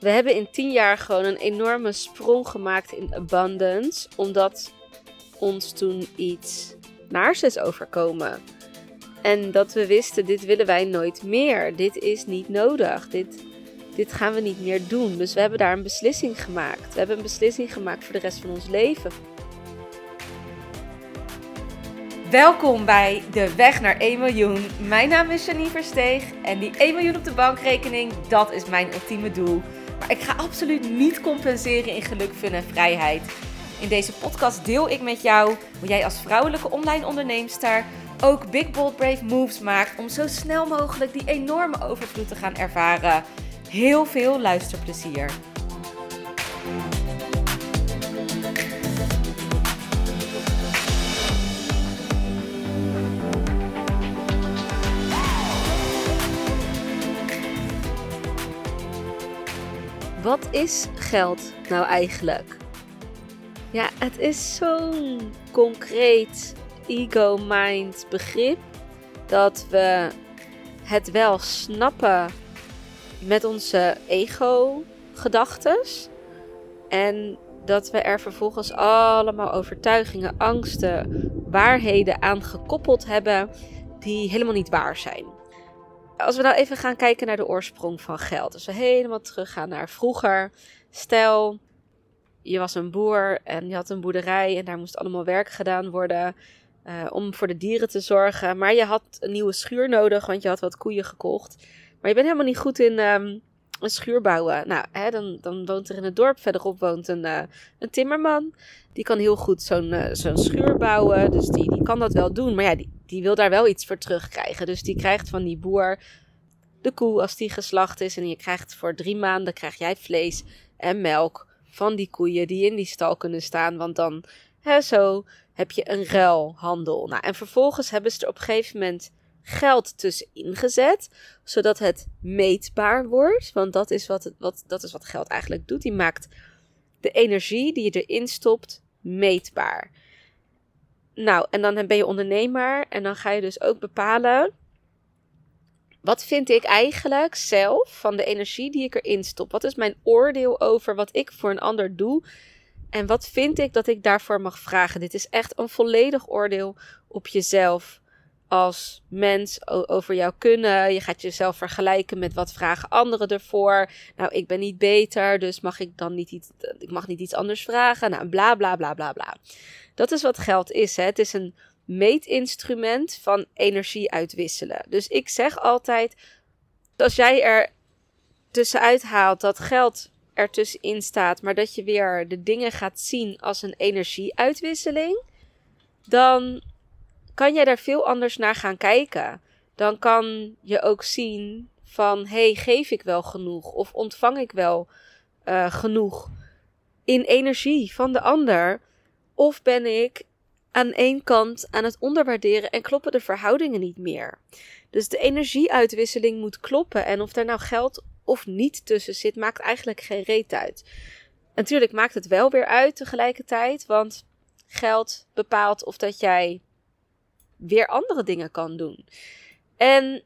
We hebben in 10 jaar gewoon een enorme sprong gemaakt in abundance, omdat ons toen iets naars is overkomen. En dat we wisten, dit willen wij nooit meer. Dit is niet nodig. Dit, dit gaan we niet meer doen. Dus we hebben daar een beslissing gemaakt. We hebben een beslissing gemaakt voor de rest van ons leven. Welkom bij De Weg naar 1 miljoen. Mijn naam is Janine Versteeg en die 1 miljoen op de bankrekening, dat is mijn ultieme doel. Maar ik ga absoluut niet compenseren in geluk, fun en vrijheid. In deze podcast deel ik met jou hoe jij als vrouwelijke online onderneemster ook big bold brave moves maakt om zo snel mogelijk die enorme overvloed te gaan ervaren. Heel veel luisterplezier. Wat is geld nou eigenlijk? Ja, het is zo'n concreet ego-mind begrip dat we het wel snappen met onze ego-gedachtes. En dat we er vervolgens allemaal overtuigingen, angsten, waarheden aan gekoppeld hebben die helemaal niet waar zijn als we nou even gaan kijken naar de oorsprong van geld. Dus we helemaal teruggaan naar vroeger. Stel, je was een boer en je had een boerderij en daar moest allemaal werk gedaan worden. Uh, om voor de dieren te zorgen. Maar je had een nieuwe schuur nodig, want je had wat koeien gekocht. Maar je bent helemaal niet goed in um, een schuur bouwen. Nou, hè, dan, dan woont er in het dorp verderop woont een, uh, een timmerman. Die kan heel goed zo'n uh, zo'n schuur bouwen. Dus die, die kan dat wel doen. Maar ja, die, die wil daar wel iets voor terugkrijgen. Dus die krijgt van die boer de koe als die geslacht is. En je krijgt voor drie maanden krijg jij vlees en melk van die koeien die in die stal kunnen staan. Want dan, hè, zo heb je een ruilhandel. Nou, en vervolgens hebben ze er op een gegeven moment geld tussen ingezet, zodat het meetbaar wordt. Want dat is wat, wat, dat is wat geld eigenlijk doet. Die maakt de energie die je erin stopt meetbaar. Nou, en dan ben je ondernemer en dan ga je dus ook bepalen. Wat vind ik eigenlijk zelf van de energie die ik erin stop? Wat is mijn oordeel over wat ik voor een ander doe? En wat vind ik dat ik daarvoor mag vragen? Dit is echt een volledig oordeel op jezelf als mens over jou kunnen. Je gaat jezelf vergelijken met wat vragen anderen ervoor. Nou, ik ben niet beter, dus mag ik dan niet iets, ik mag niet iets anders vragen. Nou, bla bla bla bla bla. Dat is wat geld is. Hè? Het is een meetinstrument van energie uitwisselen. Dus ik zeg altijd: als jij er tussenuit haalt dat geld er tussenin staat, maar dat je weer de dingen gaat zien als een energieuitwisseling, dan kan jij daar veel anders naar gaan kijken. Dan kan je ook zien van, hey, geef ik wel genoeg? Of ontvang ik wel uh, genoeg in energie van de ander? Of ben ik aan één kant aan het onderwaarderen en kloppen de verhoudingen niet meer? Dus de energieuitwisseling moet kloppen. En of daar nou geld of niet tussen zit, maakt eigenlijk geen reet uit. Natuurlijk maakt het wel weer uit tegelijkertijd, want geld bepaalt of dat jij weer andere dingen kan doen. En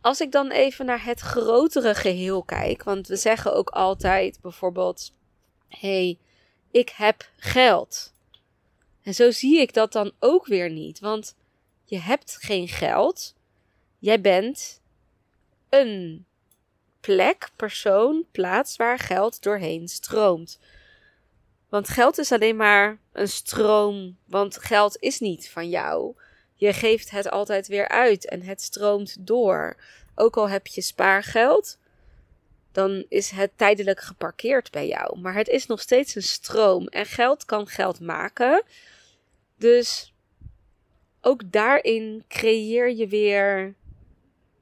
als ik dan even naar het grotere geheel kijk, want we zeggen ook altijd bijvoorbeeld: hey, ik heb geld. En zo zie ik dat dan ook weer niet, want je hebt geen geld. Jij bent een plek, persoon, plaats waar geld doorheen stroomt. Want geld is alleen maar een stroom, want geld is niet van jou. Je geeft het altijd weer uit en het stroomt door. Ook al heb je spaargeld, dan is het tijdelijk geparkeerd bij jou. Maar het is nog steeds een stroom en geld kan geld maken. Dus ook daarin creëer je weer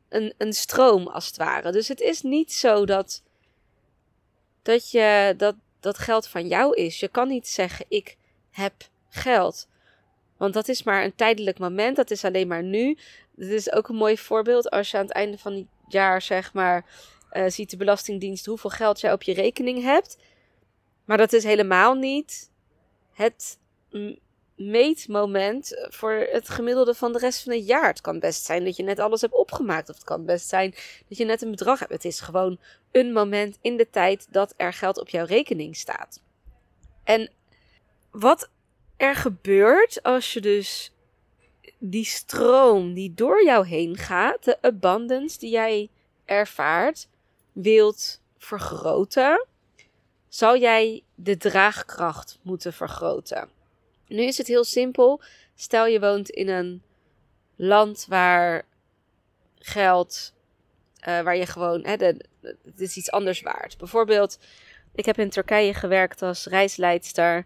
een, een stroom als het ware. Dus het is niet zo dat, dat, je, dat, dat geld van jou is. Je kan niet zeggen: Ik heb geld. Want dat is maar een tijdelijk moment. Dat is alleen maar nu. Dit is ook een mooi voorbeeld als je aan het einde van het jaar, zeg maar, uh, ziet de Belastingdienst hoeveel geld jij op je rekening hebt. Maar dat is helemaal niet het meetmoment voor het gemiddelde van de rest van het jaar. Het kan best zijn dat je net alles hebt opgemaakt. Of het kan best zijn dat je net een bedrag hebt. Het is gewoon een moment in de tijd dat er geld op jouw rekening staat. En wat er gebeurt als je dus die stroom die door jou heen gaat, de abundance die jij ervaart, wilt vergroten, zal jij de draagkracht moeten vergroten. Nu is het heel simpel. Stel je woont in een land waar geld, uh, waar je gewoon, hè, de, het is iets anders waard. Bijvoorbeeld, ik heb in Turkije gewerkt als reisleidster.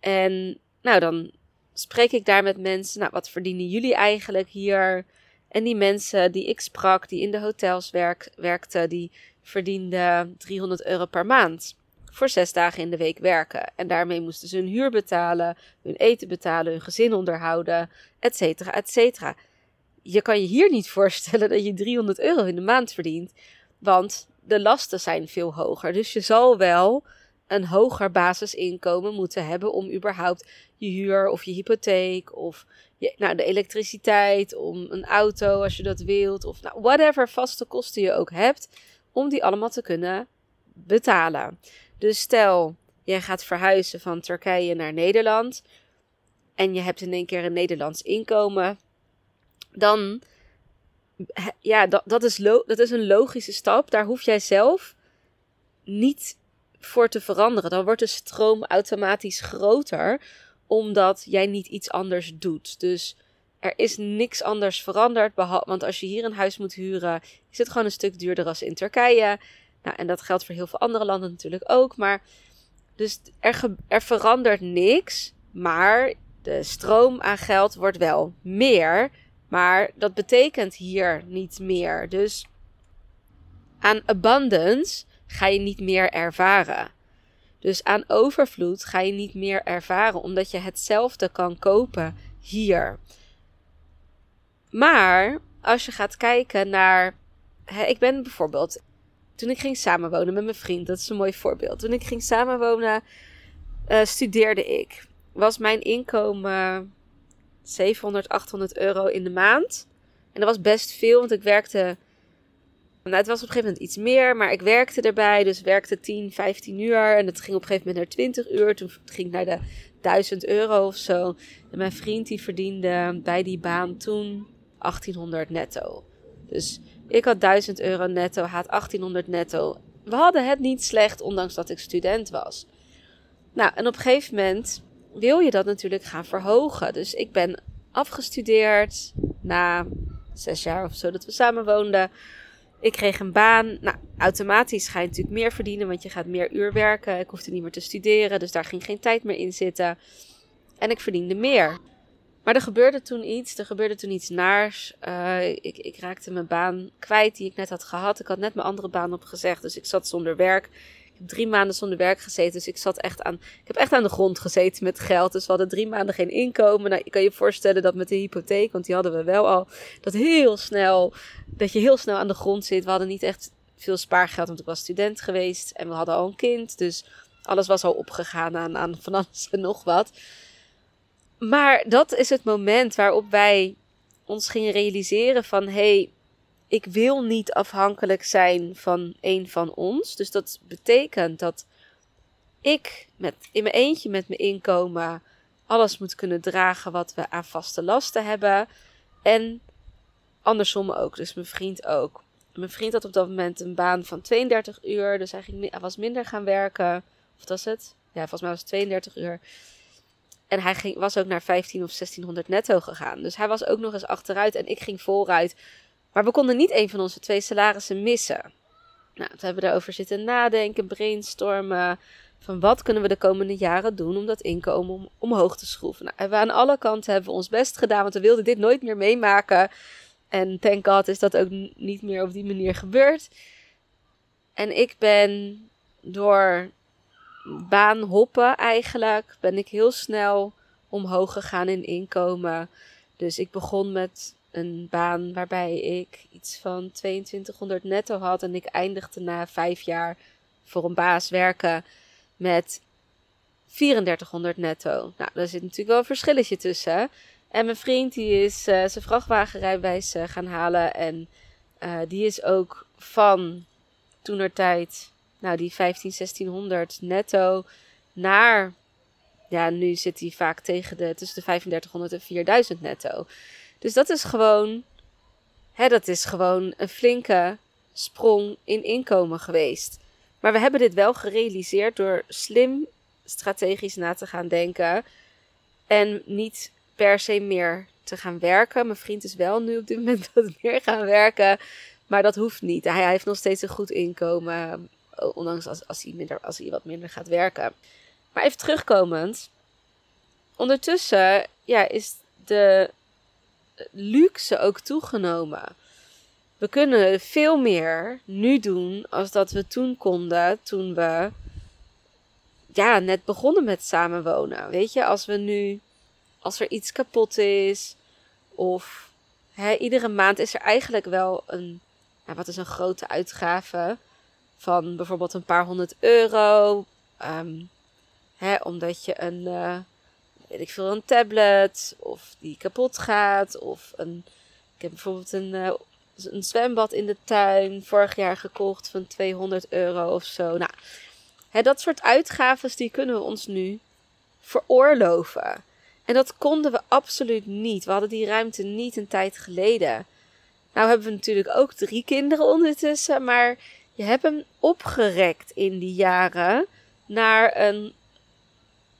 En nou, dan spreek ik daar met mensen. Nou, wat verdienen jullie eigenlijk hier? En die mensen die ik sprak, die in de hotels werk, werkten, die verdienden 300 euro per maand. Voor zes dagen in de week werken. En daarmee moesten ze hun huur betalen, hun eten betalen, hun gezin onderhouden, et cetera, et cetera. Je kan je hier niet voorstellen dat je 300 euro in de maand verdient, want de lasten zijn veel hoger. Dus je zal wel een hoger basisinkomen moeten hebben om überhaupt je huur of je hypotheek of je, nou, de elektriciteit, om een auto als je dat wilt, of nou, whatever vaste kosten je ook hebt, om die allemaal te kunnen betalen. Dus stel, jij gaat verhuizen van Turkije naar Nederland en je hebt in één keer een Nederlands inkomen, dan ja, dat, dat, is dat is een logische stap. Daar hoef jij zelf niet voor te veranderen. Dan wordt de stroom automatisch groter, omdat jij niet iets anders doet. Dus er is niks anders veranderd. Want als je hier een huis moet huren, is het gewoon een stuk duurder als in Turkije. Nou, en dat geldt voor heel veel andere landen natuurlijk ook. Maar dus er, er verandert niks. Maar de stroom aan geld wordt wel meer. Maar dat betekent hier niet meer. Dus aan abundance ga je niet meer ervaren. Dus aan overvloed ga je niet meer ervaren, omdat je hetzelfde kan kopen hier. Maar als je gaat kijken naar. Hè, ik ben bijvoorbeeld. Toen ik ging samenwonen met mijn vriend, dat is een mooi voorbeeld. Toen ik ging samenwonen, uh, studeerde ik. Was mijn inkomen 700, 800 euro in de maand. En dat was best veel, want ik werkte nou, het was op een gegeven moment iets meer, maar ik werkte erbij. Dus werkte 10, 15 uur. En het ging op een gegeven moment naar 20 uur. Toen ging ik naar de 1000 euro of zo. En mijn vriend die verdiende bij die baan toen 1800 netto. Dus ik had 1000 euro netto, hij had 1800 netto. We hadden het niet slecht, ondanks dat ik student was. Nou, en op een gegeven moment wil je dat natuurlijk gaan verhogen. Dus ik ben afgestudeerd na zes jaar of zo dat we samen woonden. Ik kreeg een baan. Nou, automatisch ga je natuurlijk meer verdienen, want je gaat meer uur werken. Ik hoefde niet meer te studeren, dus daar ging geen tijd meer in zitten. En ik verdiende meer. Maar er gebeurde toen iets. Er gebeurde toen iets naars. Uh, ik, ik, raakte mijn baan kwijt die ik net had gehad. Ik had net mijn andere baan opgezegd, dus ik zat zonder werk drie maanden zonder werk gezeten. Dus ik zat echt aan. Ik heb echt aan de grond gezeten met geld. Dus we hadden drie maanden geen inkomen. Nou, je kan je voorstellen dat met de hypotheek, want die hadden we wel al. Dat heel snel. Dat je heel snel aan de grond zit. We hadden niet echt veel spaargeld, want ik was student geweest. En we hadden al een kind. Dus alles was al opgegaan aan, aan van alles en nog wat. Maar dat is het moment waarop wij ons gingen realiseren van hé, hey, ik wil niet afhankelijk zijn van een van ons. Dus dat betekent dat ik met, in mijn eentje met mijn inkomen alles moet kunnen dragen wat we aan vaste lasten hebben. En andersom ook, dus mijn vriend ook. Mijn vriend had op dat moment een baan van 32 uur, dus hij, ging, hij was minder gaan werken. Of was het? Ja, volgens mij was het 32 uur. En hij ging, was ook naar 15 of 1600 netto gegaan. Dus hij was ook nog eens achteruit en ik ging vooruit. Maar we konden niet een van onze twee salarissen missen. Nou, toen hebben we daarover zitten nadenken, brainstormen. Van wat kunnen we de komende jaren doen om dat inkomen om, omhoog te schroeven? Nou, hebben we aan alle kanten hebben we ons best gedaan, want we wilden dit nooit meer meemaken. En thank God is dat ook niet meer op die manier gebeurd. En ik ben door baan hoppen eigenlijk, ben ik heel snel omhoog gegaan in inkomen. Dus ik begon met een baan waarbij ik iets van 2200 netto had. En ik eindigde na vijf jaar voor een baas werken met 3400 netto. Nou, daar zit natuurlijk wel een verschilletje tussen. En mijn vriend die is uh, zijn vrachtwagenrijbewijs uh, gaan halen. En uh, die is ook van toenertijd, nou die 15, 1600 netto naar... Ja, nu zit hij vaak tegen de, tussen de 3500 en 4000 netto. Dus dat is gewoon, hè, dat is gewoon een flinke sprong in inkomen geweest. Maar we hebben dit wel gerealiseerd door slim strategisch na te gaan denken. En niet per se meer te gaan werken. Mijn vriend is wel nu op dit moment wat meer gaan werken. Maar dat hoeft niet. Hij, heeft nog steeds een goed inkomen. Ondanks als, als, hij minder, als hij wat minder gaat werken. Maar even terugkomend. Ondertussen ja, is de luxe ook toegenomen. We kunnen veel meer nu doen als dat we toen konden, toen we ja, net begonnen met samenwonen. Weet je, als we nu, als er iets kapot is, of hè, iedere maand is er eigenlijk wel een, nou, wat is een grote uitgave van bijvoorbeeld een paar honderd euro. Um, hè, omdat je een, uh, ik veel, een tablet, of die kapot gaat, of een, ik heb bijvoorbeeld een, uh, een zwembad in de tuin vorig jaar gekocht van 200 euro of zo. Nou, Hè, dat soort uitgaven die kunnen we ons nu veroorloven. En dat konden we absoluut niet. We hadden die ruimte niet een tijd geleden. Nou hebben we natuurlijk ook drie kinderen ondertussen, maar je hebt hem opgerekt in die jaren naar een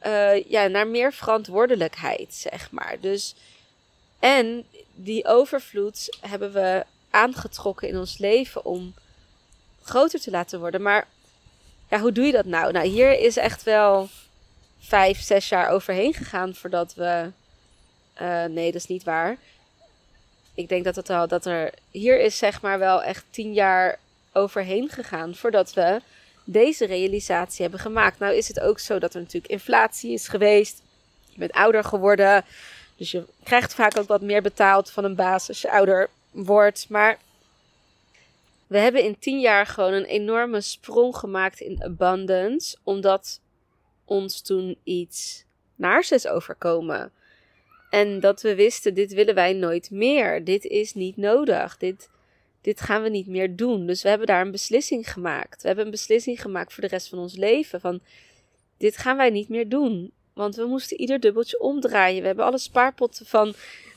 uh, ja, naar meer verantwoordelijkheid, zeg maar. Dus en die overvloed hebben we aangetrokken in ons leven om groter te laten worden. Maar ja, hoe doe je dat nou? Nou, hier is echt wel vijf, zes jaar overheen gegaan voordat we. Uh, nee, dat is niet waar. Ik denk dat, het al, dat er. Hier is zeg maar wel echt tien jaar overheen gegaan voordat we deze realisatie hebben gemaakt. Nou is het ook zo dat er natuurlijk inflatie is geweest. Je bent ouder geworden. Dus je krijgt vaak ook wat meer betaald van een baas als je ouder wordt. Maar we hebben in tien jaar gewoon een enorme sprong gemaakt in abundance, omdat ons toen iets naars is overkomen. En dat we wisten, dit willen wij nooit meer. Dit is niet nodig. Dit, dit gaan we niet meer doen. Dus we hebben daar een beslissing gemaakt. We hebben een beslissing gemaakt voor de rest van ons leven. Van dit gaan wij niet meer doen. Want we moesten ieder dubbeltje omdraaien. We hebben alle spaarpotten van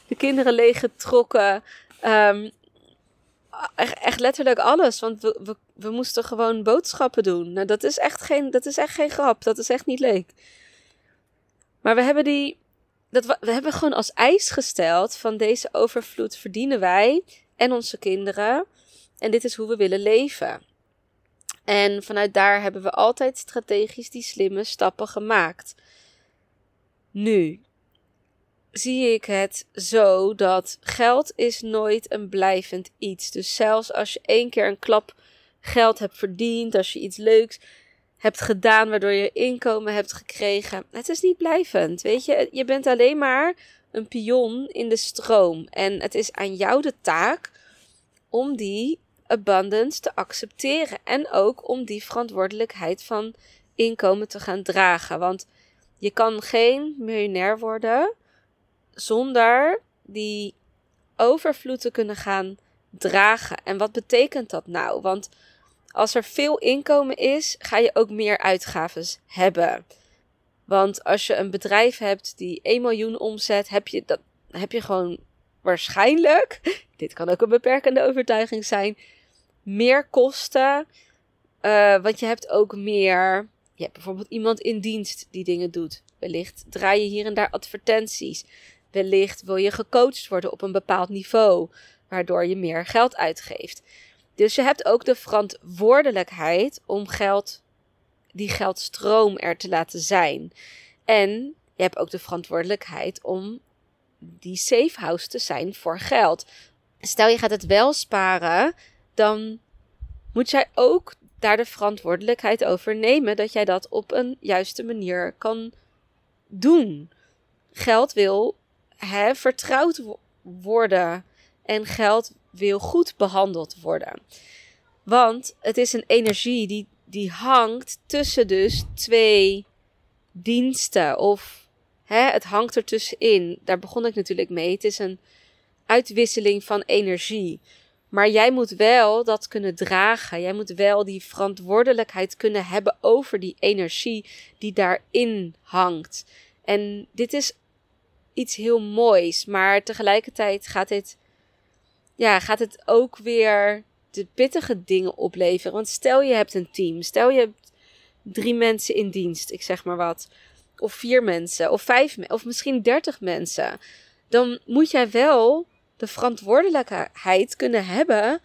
de kinderen leeggetrokken. Um, echt, echt letterlijk alles. Want we, we, we, moesten gewoon boodschappen doen. Nou, dat is, echt geen, dat is echt geen grap. Dat is echt niet leuk. Maar we hebben die. Dat we, we hebben gewoon als eis gesteld: van deze overvloed verdienen wij en onze kinderen. En dit is hoe we willen leven. En vanuit daar hebben we altijd strategisch die slimme stappen gemaakt. Nu, zie ik het zo dat geld is nooit een blijvend iets. Dus zelfs als je één keer een klap geld hebt verdiend, als je iets leuks hebt gedaan waardoor je inkomen hebt gekregen, het is niet blijvend. Weet je, je bent alleen maar een pion in de stroom en het is aan jou de taak om die abundance te accepteren en ook om die verantwoordelijkheid van inkomen te gaan dragen, want je kan geen miljonair worden zonder die overvloed te kunnen gaan dragen. En wat betekent dat nou? Want als er veel inkomen is, ga je ook meer uitgaven hebben. Want als je een bedrijf hebt die 1 miljoen omzet, heb je, dat, heb je gewoon waarschijnlijk, dit kan ook een beperkende overtuiging zijn, meer kosten. Uh, want je hebt ook meer, je hebt bijvoorbeeld iemand in dienst die dingen doet. Wellicht draai je hier en daar advertenties. Wellicht wil je gecoacht worden op een bepaald niveau, waardoor je meer geld uitgeeft. Dus je hebt ook de verantwoordelijkheid om geld, die geldstroom er te laten zijn. En je hebt ook de verantwoordelijkheid om die safe house te zijn voor geld. Stel je gaat het wel sparen, dan moet jij ook daar de verantwoordelijkheid over nemen dat jij dat op een juiste manier kan doen. Geld wil hè, vertrouwd worden en geld wil goed behandeld worden. Want het is een energie die, die hangt tussen dus twee diensten of het hangt er tussenin. Daar begon ik natuurlijk mee. Het is een uitwisseling van energie. Maar jij moet wel dat kunnen dragen. Jij moet wel die verantwoordelijkheid kunnen hebben over die energie die daarin hangt. En dit is iets heel moois, maar tegelijkertijd gaat dit, ja, gaat het ook weer de pittige dingen opleveren. Want stel je hebt een team, stel je hebt drie mensen in dienst, ik zeg maar wat, of vier mensen, of vijf, of misschien dertig mensen, dan moet jij wel de verantwoordelijkheid kunnen hebben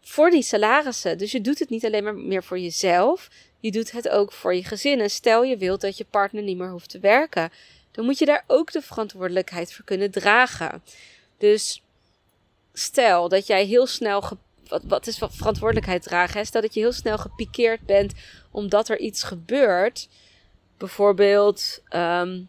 voor die salarissen. Dus je doet het niet alleen maar meer voor jezelf, je doet het ook voor je gezin. En stel je wilt dat je partner niet meer hoeft te werken, dan moet je daar ook de verantwoordelijkheid voor kunnen dragen. Dus stel dat jij heel snel. Wat, wat is verantwoordelijkheid dragen? Stel dat je heel snel gepikeerd bent omdat er iets gebeurt. Bijvoorbeeld, ehm,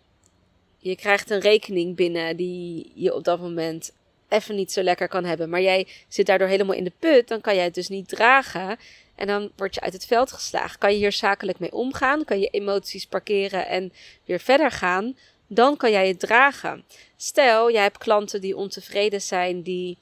je krijgt een rekening binnen die je op dat moment even niet zo lekker kan hebben. Maar jij zit daardoor helemaal in de put. Dan kan jij het dus niet dragen. En dan word je uit het veld geslagen. Kan je hier zakelijk mee omgaan? Kan je emoties parkeren en weer verder gaan? Dan kan jij het dragen. Stel, jij hebt klanten die ontevreden zijn, die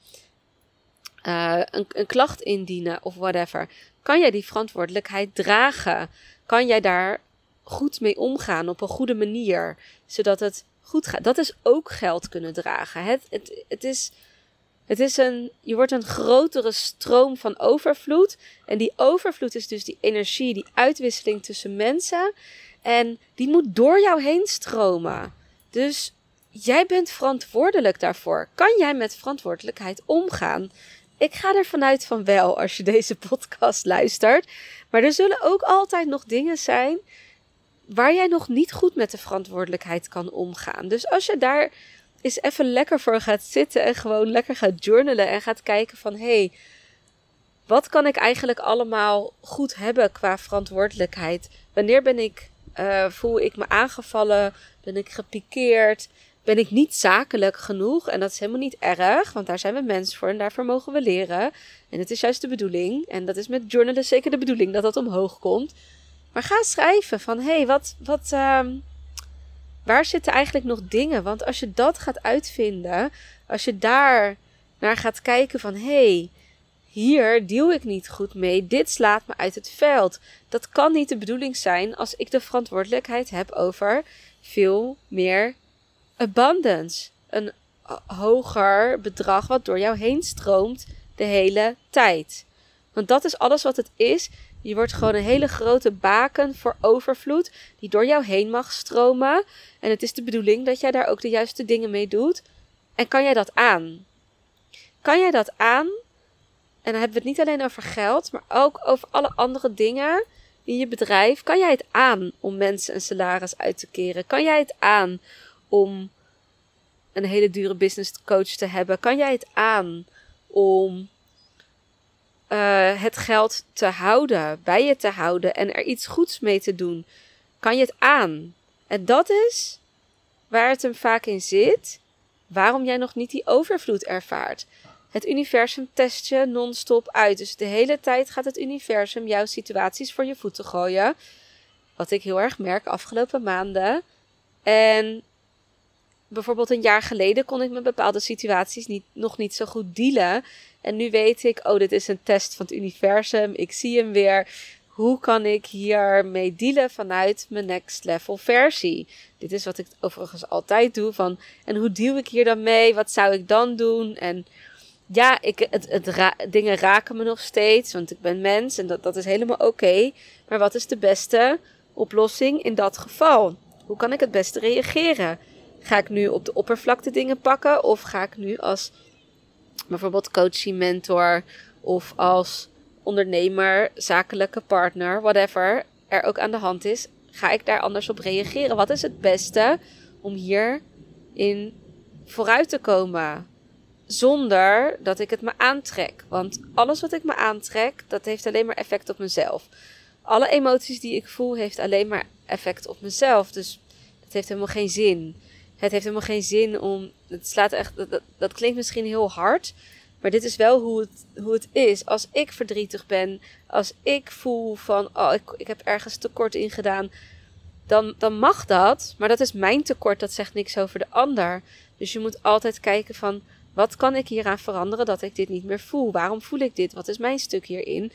uh, een, een klacht indienen of whatever. Kan jij die verantwoordelijkheid dragen? Kan jij daar goed mee omgaan op een goede manier, zodat het goed gaat? Dat is ook geld kunnen dragen. Het, het, het is het is een, je wordt een grotere stroom van overvloed. En die overvloed is dus die energie, die uitwisseling tussen mensen. En die moet door jou heen stromen. Dus jij bent verantwoordelijk daarvoor. Kan jij met verantwoordelijkheid omgaan? Ik ga er vanuit van wel als je deze podcast luistert. Maar er zullen ook altijd nog dingen zijn waar jij nog niet goed met de verantwoordelijkheid kan omgaan. Dus als je daar is even lekker voor gaat zitten en gewoon lekker gaat journalen en gaat kijken van hé, hey, wat kan ik eigenlijk allemaal goed hebben qua verantwoordelijkheid? Wanneer ben ik, uh, voel ik me aangevallen? Ben ik gepikeerd? Ben ik niet zakelijk genoeg? En dat is helemaal niet erg, want daar zijn we mensen voor en daarvoor mogen we leren. En het is juist de bedoeling, en dat is met journalen zeker de bedoeling dat dat omhoog komt. Maar ga schrijven van hé, hey, wat, wat, uh, waar zitten eigenlijk nog dingen? Want als je dat gaat uitvinden, als je daar naar gaat kijken van hé, hey, hier deal ik niet goed mee, dit slaat me uit het veld. Dat kan niet de bedoeling zijn als ik de verantwoordelijkheid heb over veel meer abundance. Een hoger bedrag wat door jou heen stroomt de hele tijd. Want dat is alles wat het is. Je wordt gewoon een hele grote baken voor overvloed die door jou heen mag stromen. En het is de bedoeling dat jij daar ook de juiste dingen mee doet. En kan jij dat aan? Kan jij dat aan? En dan hebben we het niet alleen over geld, maar ook over alle andere dingen in je bedrijf. Kan jij het aan om mensen een salaris uit te keren? Kan jij het aan om een hele dure business coach te hebben? Kan jij het aan om uh, het geld te houden, bij je te houden en er iets goeds mee te doen? Kan je het aan? En dat is waar het hem vaak in zit, waarom jij nog niet die overvloed ervaart. Het universum test je non-stop uit. Dus de hele tijd gaat het universum jouw situaties voor je voeten gooien. Wat ik heel erg merk afgelopen maanden. En bijvoorbeeld een jaar geleden kon ik met bepaalde situaties niet, nog niet zo goed dealen. En nu weet ik, oh, dit is een test van het universum. Ik zie hem weer. Hoe kan ik hiermee dealen vanuit mijn next level versie? Dit is wat ik overigens altijd doe. Van, en hoe deal ik hier dan mee? Wat zou ik dan doen? En ja, ik, het, het dingen raken me nog steeds, want ik ben mens en dat, dat is helemaal oké. Maar wat is de beste oplossing in dat geval? Hoe kan ik het beste reageren? Ga ik nu op de oppervlakte dingen pakken of ga ik nu als bijvoorbeeld coachie, mentor of als ondernemer, zakelijke partner, whatever er ook aan de hand is, ga ik daar anders op reageren? Wat is het beste om hier in vooruit te komen? Zonder dat ik het me aantrek. Want alles wat ik me aantrek, dat heeft alleen maar effect op mezelf. Alle emoties die ik voel, heeft alleen maar effect op mezelf. Dus het heeft helemaal geen zin. Het heeft helemaal geen zin om. Het slaat echt. Dat, dat klinkt misschien heel hard. Maar dit is wel hoe het, hoe het is. Als ik verdrietig ben, als ik voel van, oh, ik, ik heb ergens tekort in gedaan, dan, dan mag dat. Maar dat is mijn tekort, dat zegt niks over de ander. Dus je moet altijd kijken van, wat kan ik hieraan veranderen dat ik dit niet meer voel? Waarom voel ik dit? Wat is mijn stuk hierin?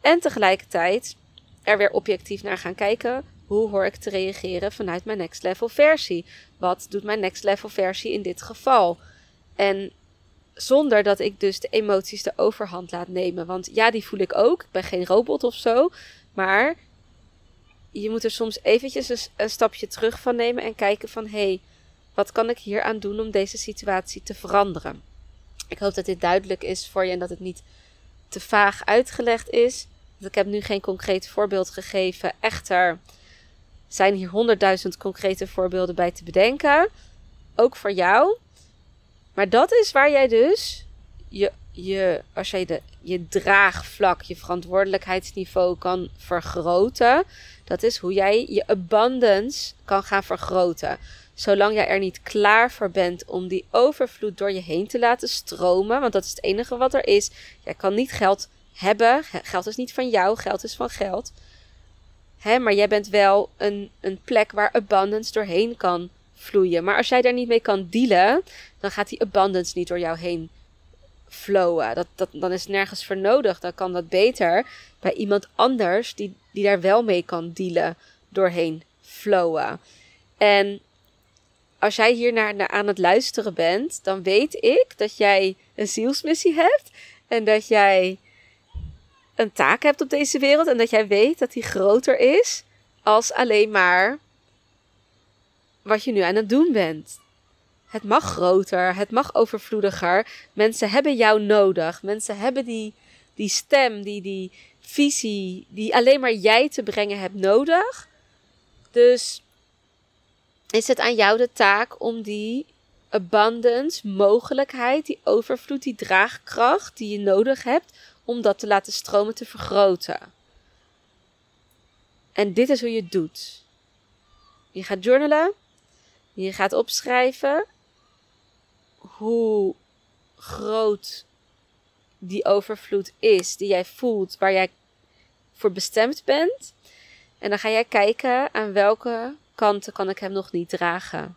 En tegelijkertijd er weer objectief naar gaan kijken. Hoe hoor ik te reageren vanuit mijn next level versie? Wat doet mijn next level versie in dit geval? En zonder dat ik dus de emoties de overhand laat nemen. Want ja, die voel ik ook. Ik ben geen robot of zo. Maar je moet er soms eventjes een, stapje terug van nemen en kijken van... hé, hey, wat kan ik hier aan doen om deze situatie te veranderen? Ik hoop dat dit duidelijk is voor je en dat het niet te vaag uitgelegd is. Ik heb nu geen concreet voorbeeld gegeven. Echter zijn hier honderdduizend concrete voorbeelden bij te bedenken. Ook voor jou. Maar dat is waar jij dus je, je, als jij de, je draagvlak, je verantwoordelijkheidsniveau kan vergroten. Dat is hoe jij je abundance kan gaan vergroten. Zolang jij er niet klaar voor bent om die overvloed door je heen te laten stromen. Want dat is het enige wat er is. Jij kan niet geld hebben. Geld is niet van jou, geld is van geld. Hè, maar jij bent wel een, een plek waar abundance doorheen kan vloeien. Maar als jij daar niet mee kan dealen, dan gaat die abundance niet door jou heen flowen. Dat, dat, dan is nergens voor nodig. Dan kan dat beter bij iemand anders die, die daar wel mee kan dealen doorheen flowen. En als jij hier naar, naar aan het luisteren bent, dan weet ik dat jij een zielsmissie hebt. En dat jij een taak hebt op deze wereld. En dat jij weet dat die groter is als alleen maar wat je nu aan het doen bent. Het mag groter, het mag overvloediger. Mensen hebben jou nodig. Mensen hebben die, die stem, die, die visie, die alleen maar jij te brengen hebt nodig. Dus is het aan jou de taak om die abundance, mogelijkheid, die overvloed, die draagkracht die je nodig hebt, om dat te laten stromen te vergroten. En dit is hoe je het doet. Je gaat journalen. Je gaat opschrijven hoe groot die overvloed is die jij voelt, waar jij voor bestemd bent. En dan ga jij kijken aan welke kanten kan ik hem nog niet dragen.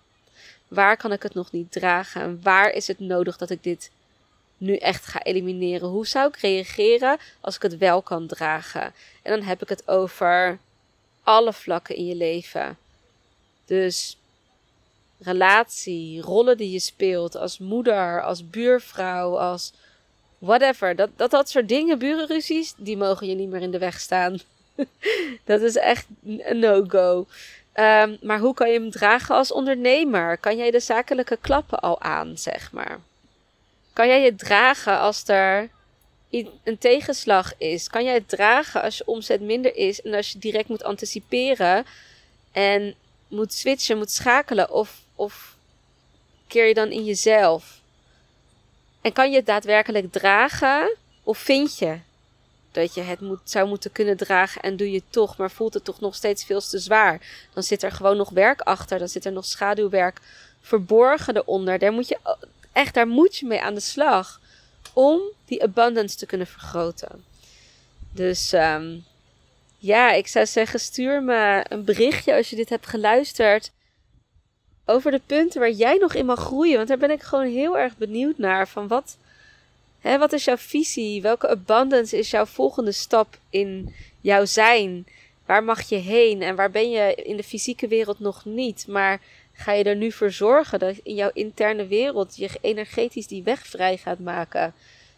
Waar kan ik het nog niet dragen? En waar is het nodig dat ik dit nu echt ga elimineren? Hoe zou ik reageren als ik het wel kan dragen? En dan heb ik het over alle vlakken in je leven. Dus relatie, rollen die je speelt als moeder, als buurvrouw, als whatever. Dat, dat, dat soort dingen, burenruzies, die mogen je niet meer in de weg staan. dat is echt een no-go. Ehm, maar hoe kan je hem dragen als ondernemer? Kan jij de zakelijke klappen al aan, zeg maar? Kan jij het dragen als er een tegenslag is? Kan jij het dragen als je omzet minder is en als je direct moet anticiperen en moet switchen, moet schakelen? Of, of keer je dan in jezelf? En kan je het daadwerkelijk dragen? Of vind je dat je het zou moeten kunnen dragen en doe je toch, maar voelt het toch nog steeds veel te zwaar? Dan zit er gewoon nog werk achter, dan zit er nog schaduwwerk verborgen eronder. Daar moet je echt, daar moet je mee aan de slag om die abundance te kunnen vergroten. Dus um, ja, ik zou zeggen, stuur me een berichtje als je dit hebt geluisterd. Over de punten waar jij nog in mag groeien. Want daar ben ik gewoon heel erg benieuwd naar. Van wat, hè, wat is jouw visie? Welke abundance is jouw volgende stap in jouw zijn? Waar mag je heen? En waar ben je in de fysieke wereld nog niet? Maar ga je er nu voor zorgen dat in jouw interne wereld je energetisch die weg vrij gaat maken?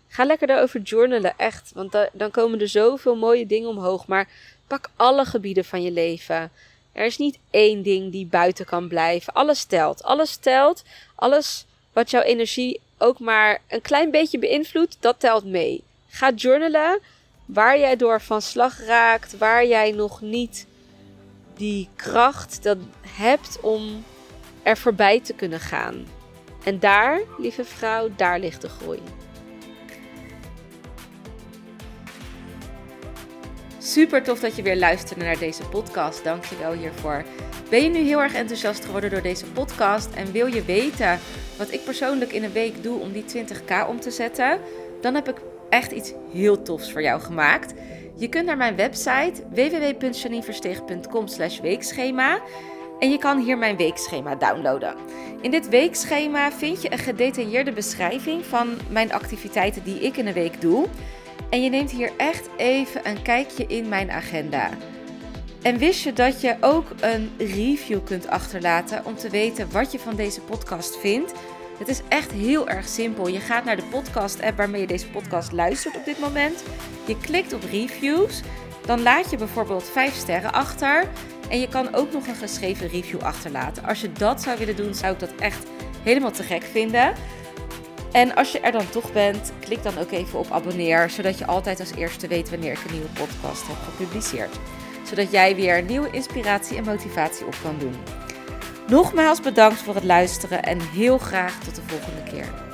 Ga lekker daarover journalen, echt. Want dan komen er zoveel mooie dingen omhoog. Maar pak alle gebieden van je leven. Er is niet één ding die buiten kan blijven. Alles telt. Alles telt. Alles wat jouw energie ook maar een klein beetje beïnvloedt, dat telt mee. Ga journalen waar jij door van slag raakt, waar jij nog niet die kracht dat hebt om er voorbij te kunnen gaan. En daar, lieve vrouw, daar ligt de groei. Super tof dat je weer luisterde naar deze podcast. Dank je wel hiervoor. Ben je nu heel erg enthousiast geworden door deze podcast en wil je weten wat ik persoonlijk in een week doe om die 20k om te zetten? Dan heb ik echt iets heel tofs voor jou gemaakt. Je kunt naar mijn website www.janineversteeg.com weekschema en je kan hier mijn weekschema downloaden. In dit weekschema vind je een gedetailleerde beschrijving van mijn activiteiten die ik in een week doe. En je neemt hier echt even een kijkje in mijn agenda. En wist je dat je ook een review kunt achterlaten om te weten wat je van deze podcast vindt? Het is echt heel erg simpel. Je gaat naar de podcast-app waarmee je deze podcast luistert op dit moment. Je klikt op reviews. Dan laat je bijvoorbeeld 5 sterren achter. En je kan ook nog een geschreven review achterlaten. Als je dat zou willen doen, zou ik dat echt helemaal te gek vinden. En als je er dan toch bent, klik dan ook even op abonneer, zodat je altijd als eerste weet wanneer ik een nieuwe podcast heb gepubliceerd. Zodat jij weer nieuwe inspiratie en motivatie op kan doen. Nogmaals bedankt voor het luisteren en heel graag tot de volgende keer.